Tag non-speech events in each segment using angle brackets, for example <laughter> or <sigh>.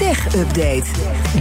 Tech Update.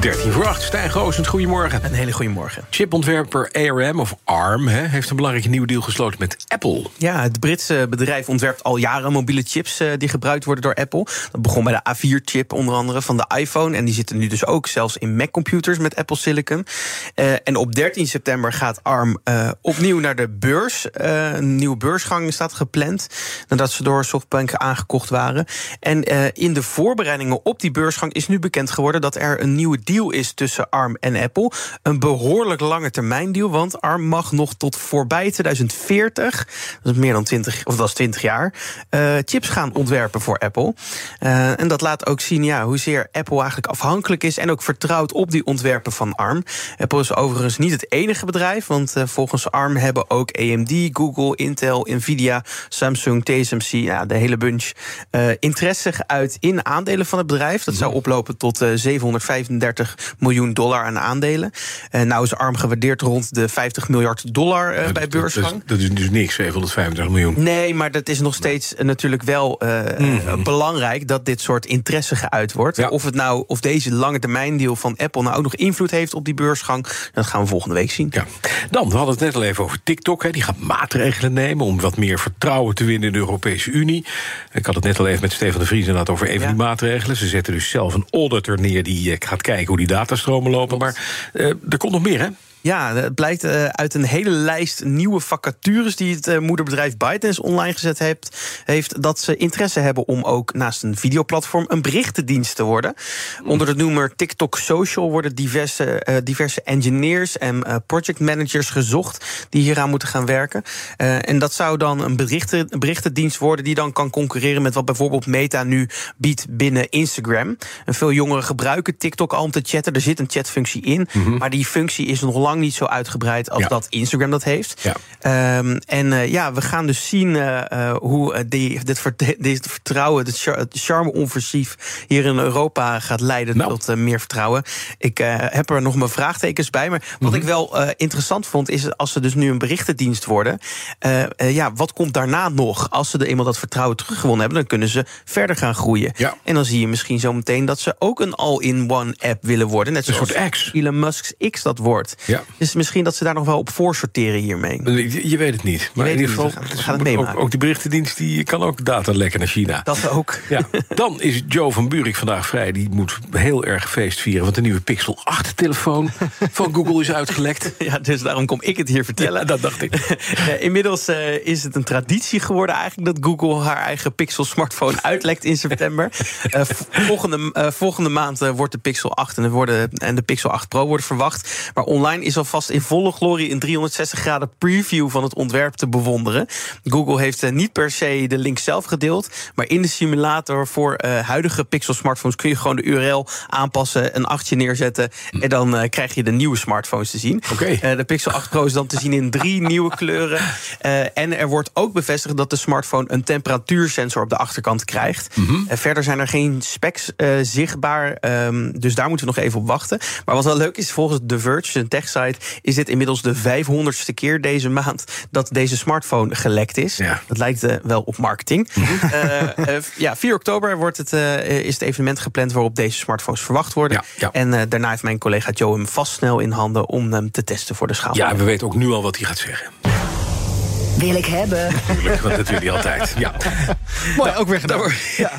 13 voor 8, Stijn Goosens, goedemorgen. Een hele goede morgen. Chipontwerper ARM, of ARM, hè, heeft een belangrijke nieuwe deal gesloten met Apple. Ja, het Britse bedrijf ontwerpt al jaren mobiele chips uh, die gebruikt worden door Apple. Dat begon bij de A4-chip onder andere van de iPhone. En die zitten nu dus ook zelfs in Mac-computers met Apple Silicon. Uh, en op 13 september gaat ARM uh, opnieuw naar de beurs. een nieuwe beursgang staat gepland nadat ze door SoftBank aangekocht waren. En in de voorbereidingen op die beursgang is nu bekend geworden dat er een nieuwe deal is tussen ARM en Apple. Een behoorlijk lange termijn deal, want ARM mag nog tot voorbij 2040, dat is meer dan 20, of dat is 20 jaar, uh, chips gaan ontwerpen voor Apple. Uh, en dat laat ook zien ja, hoezeer Apple eigenlijk afhankelijk is en ook vertrouwt op die ontwerpen van ARM. Apple is overigens niet het enige bedrijf, want uh, volgens ARM hebben ook AMD, Google, Intel, Nvidia, Samsung, TSMC, ja, de hele bunch, interesse uit in aandelen van het bedrijf. Dat zou oplopen tot 735 miljoen dollar aan aandelen. En nou is ARM gewaardeerd rond de 50 miljard dollar uh, bij beursgang. Dat, dat, is dus niks, 735 miljoen. Nee, maar dat is nog steeds natuurlijk wel mm. belangrijk dat dit soort interesse geuit wordt. Ja. Of, het nou, of deze lange termijn deal van Apple nou ook nog invloed heeft op die beursgang, dat gaan we volgende week zien. Ja. Dan, we hadden het net al even over TikTok. Hè. Die gaat maatregelen nemen om wat meer vertrouwen te winnen in de Europese Unie. Ik had het net al even met Stefan de Vries inderdaad over een van die maatregelen. Ze zetten dus zelf een auditor neer die gaat kijken hoe die datastromen lopen. Maar uh, er komt nog meer, hè? Ja, het blijkt uh, uit een hele lijst nieuwe vacatures die het uh, moederbedrijf ByteDance online gezet heeft, heeft, dat ze interesse hebben om ook naast een videoplatform een berichtendienst te worden. Onder de noemer TikTok Social worden diverse, uh, diverse engineers en project managers gezocht die hieraan moeten gaan werken. en dat zou dan een, berichten, een berichtendienst worden die dan kan concurreren met wat bijvoorbeeld Meta nu biedt binnen Instagram. En veel jongeren gebruiken TikTok al om te chatten. Er zit een chatfunctie in, mm -hmm. maar die functie is nog lang niet zo uitgebreid als ja. dat Instagram dat heeft. Ja. Um, en uh, ja, we gaan dus zien uh, uh, hoe die, dit, <laughs> dit vertrouwen, dit char charme-offensief hier in Europa gaat leiden nou. tot meer vertrouwen. Ik heb er nog mijn vraagtekens bij. Maar wat mm -hmm. ik wel interessant vond, is als ze dus nu een berichtendienst worden. ja, wat komt daarna nog? Als ze er eenmaal dat vertrouwen teruggewonnen hebben, dan kunnen ze verder gaan groeien. Ja. En dan zie je misschien zo meteen dat ze ook een all-in-one app willen worden. Net zoals een soort X. Elon Musk's X dat wordt. Ja. Dus misschien dat ze daar nog wel op voorsorteren hiermee. Je, je weet het niet. Maar in ieder geval, we gaan, het meemaken. Ook, ook die berichtendienst die kan ook data lekken naar China. Dat ook. <laughs> Ja. Dan is Joe van Buurik vandaag vrij. Die moet heel erg feest vieren. Want de nieuwe Pixel 8-telefoon <laughs> van Google is uitgelekt. Ja, dus daarom kom ik het hier vertellen. Ja, dat dacht ik. <laughs> Inmiddels uh, is het een traditie geworden eigenlijk... dat Google haar eigen Pixel-smartphone uitlekt in september. uh, volgende, uh, volgende maand wordt de Pixel 8 en de, worden, en de Pixel 8 Pro worden verwacht. Maar online is alvast in volle glorie een 360 graden preview van het ontwerp te bewonderen. Google heeft uh, niet per se de link zelf gedeeld, maar in de simulator voor uh, huidige Pixel smartphones kun je gewoon de URL aanpassen, een achtje neerzetten en dan uh, krijg je de nieuwe smartphones te zien. Okay. de Pixel 8 Pro is dan te zien in drie nieuwe kleuren. En er wordt ook bevestigd dat de smartphone een temperatuursensor op de achterkant krijgt. Mm -hmm. verder zijn er geen specs zichtbaar, um, dus daar moeten we nog even op wachten. Maar wat wel leuk is, volgens The Verge, een techsite, is dit inmiddels de 500ste keer deze maand dat deze smartphone gelekt is. Ja. Dat lijkt wel op marketing. <laughs> ja, 4 oktober wordt het, is het evenement gepland waarop deze smartphones verwacht worden. Ja, ja. En daarna heeft mijn collega Joe hem vast snel in handen om hem te testen voor de schaal. Ja, we weten ook nu al wat hij gaat zeggen. Wil ik hebben. Natuurlijk, want dat altijd. Ja. <laughs> Mooi, nou, ook weer gedaan. <laughs> Ja,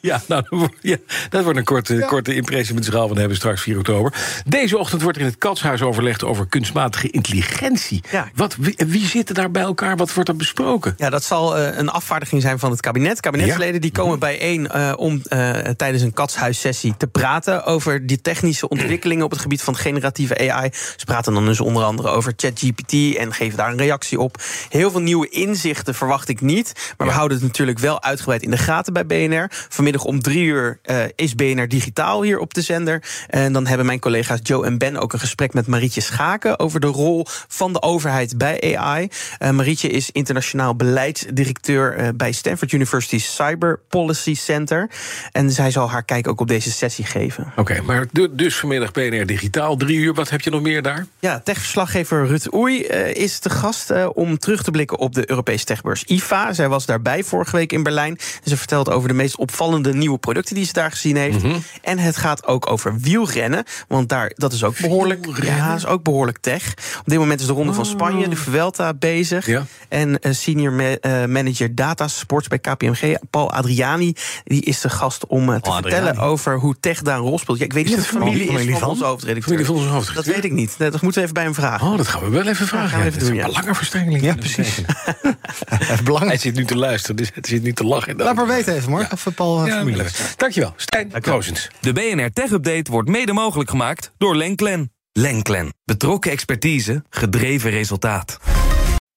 ja, nou, ja, dat wordt een korte, ja. korte impressie met de schaal van hebben straks 4 oktober. Deze ochtend wordt er in het Katshuis overlegd over kunstmatige intelligentie. Ja. Wat, wie, wie zitten daar bij elkaar? Wat wordt er besproken? Ja, dat zal uh, een afvaardiging zijn van het kabinet. Kabinetsleden die komen bijeen uh, om uh, tijdens een Katshuissessie te praten over die technische ontwikkelingen op het gebied van generatieve AI. Ze praten dan dus onder andere over ChatGPT en geven daar een reactie op. Heel veel nieuwe inzichten verwacht ik niet. Maar we houden het natuurlijk wel uitgebreid in de gaten bij BNR. Vanmiddag om drie uur uh, is BNR Digitaal hier op de zender. En dan hebben mijn collega's Joe en Ben ook een gesprek met Marietje Schaken over de rol van de overheid bij AI. Uh, Marietje is internationaal beleidsdirecteur uh, bij Stanford University Cyber Policy Center. En zij zal haar kijk ook op deze sessie geven. Oké, maar dus vanmiddag BNR Digitaal, drie uur. Wat heb je nog meer daar? Ja, techverslaggever Rut Oei is de gast om terug te blikken op de Europese techbeurs IFA. Zij was daarbij vorige week in Berlijn. En ze vertelt over de meest opvallende nieuwe producten die ze daar gezien heeft. Mm -hmm. En het gaat ook over wielrennen, want daar, dat is ook behoorlijk, ja, is ook behoorlijk tech. Op dit moment is de Ronde oh. van Spanje, de Vuelta, bezig. Ja. En uh, senior ma manager data sports bij KPMG, Paul Adriani, die is de gast om te oh, vertellen Adriani. over hoe tech daar een rol speelt. Ja, ik weet niet of het familie, familie is van onze hoofdredacteur. Familie van onze hoofdredacteur. Dat weet ik niet. Dat moeten we even bij hem vragen. Oh, dat gaan we wel even vragen. Gaan we even ja, doen, ja. Belangenverstrengeling. Ja, precies. <laughs> Belang. Hij zit nu te luisteren, dus hij zit nu te lachen. Laat maar weten even, Mark. Ja. Of Paul ja, familie Dankjewel, Stijn Kroosens. De BNR Tech Update wordt mede mogelijk gemaakt door Lenklen. Lenklen. Betrokken expertise, gedreven resultaat.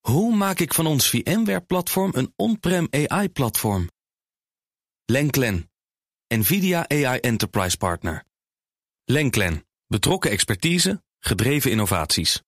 Hoe maak ik van ons VMware-platform een on-prem AI-platform? Lenklen. NVIDIA AI Enterprise Partner. Lenklen. Betrokken expertise, gedreven innovaties.